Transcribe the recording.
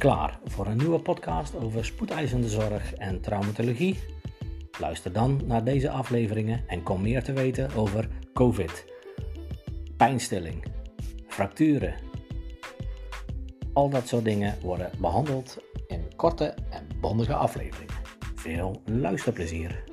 Klaar voor een nieuwe podcast over spoedeisende zorg en traumatologie? Luister dan naar deze afleveringen en kom meer te weten over COVID, pijnstilling, fracturen. Al dat soort dingen worden behandeld in korte en bondige afleveringen. Veel luisterplezier.